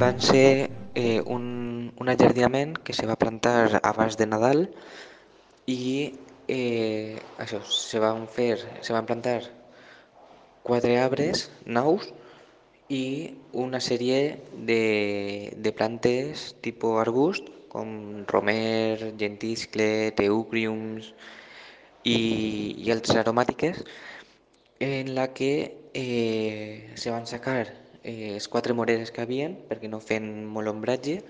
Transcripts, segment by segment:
van ser eh, un, un ajardinament que se va plantar abans de Nadal i eh, això, se van fer, se van plantar quatre arbres nous i una sèrie de, de plantes tipus arbust com romer, gentiscle, teucriums i, i altres aromàtiques en la que eh, se van sacar eh, les quatre moreres que havien perquè no feien molt ombratge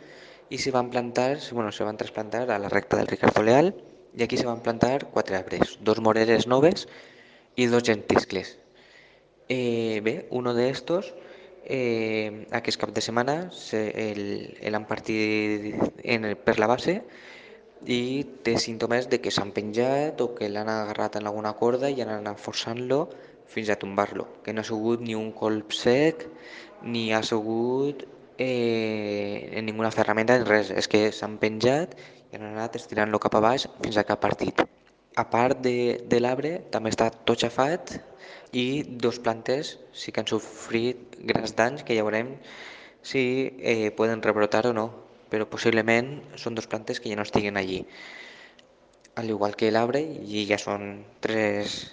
i se van plantar, bueno, se van trasplantar a la recta del Ricardo Leal i aquí se van plantar quatre arbres, dos moreres noves i dos gentiscles. Eh, bé, uno de estos eh, aquest cap de setmana l'han partit en el, per la base i té símptomes de que s'han penjat o que l'han agarrat en alguna corda i han anat forçant-lo fins a tombar-lo, que no ha sigut ni un colp sec ni ha sigut eh, en ninguna ferramenta ni res, és que s'han penjat i han anat estirant-lo cap a baix fins a ha partit. A part de, de l'arbre també està tot xafat i dos plantes sí que han sofrit grans danys que ja veurem si eh, poden rebrotar o no, però possiblement són dos plantes que ja no estiguen allí. Al igual que l'arbre, i ja són tres,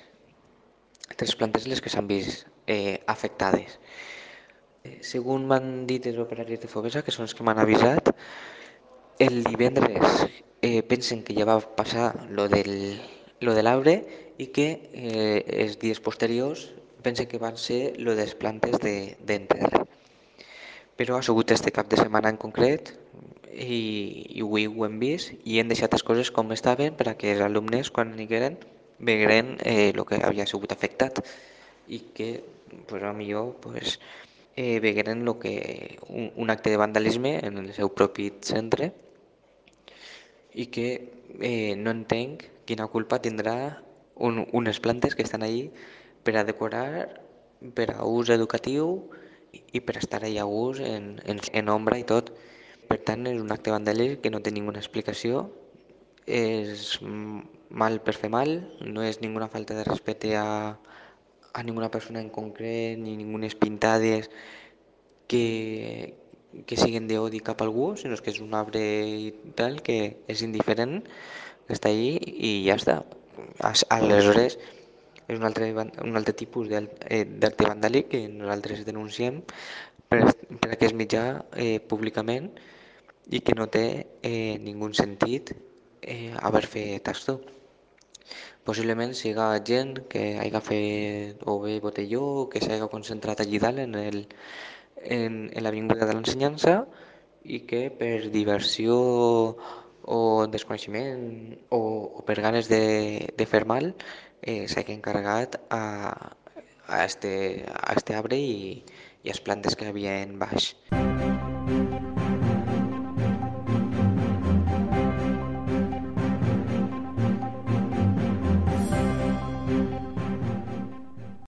tres plantes les que s'han vist eh, afectades. Eh, segons m'han dit els operaris de Fovesa, que són els que m'han avisat, el divendres eh, pensen que ja va passar lo del, lo de l'arbre i que eh, els dies posteriors pense que van ser lo de les plantes d'enterre. De, Però ha sigut este cap de setmana en concret i, i avui ho hem vist i hem deixat les coses com estaven per a que els alumnes quan anigueren veguen eh, el que havia sigut afectat i que pues, a millor pues, eh, veguen lo que, un, un acte de vandalisme en el seu propi centre i que eh, no entenc quina culpa tindrà un, unes plantes que estan allí per a decorar, per a ús educatiu i per estar allà a gust en, en, en ombra i tot. Per tant, és un acte vandàlic que no té ninguna explicació, és mal per fer mal, no és ninguna falta de respecte a, a ninguna persona en concret ni ningunes pintades que, que siguen d'odi cap a algú, sinó que és un arbre i tal que és indiferent, que està allí i ja està. Aleshores, és un altre, un altre tipus eh, d'acte vandàlic que nosaltres denunciem per, per aquest mitjà eh, públicament i que no té eh, ningú sentit eh, haver fet això. Possiblement siga gent que hagi fet o bé botelló o que s'hagi concentrat allí dalt en, el, en, en l'avinguda de l'ensenyança i que per diversió o desconeixement o, o per ganes de, de fer mal eh, s'hagi encarregat a, a, este, a este arbre i, i les plantes que havia en baix.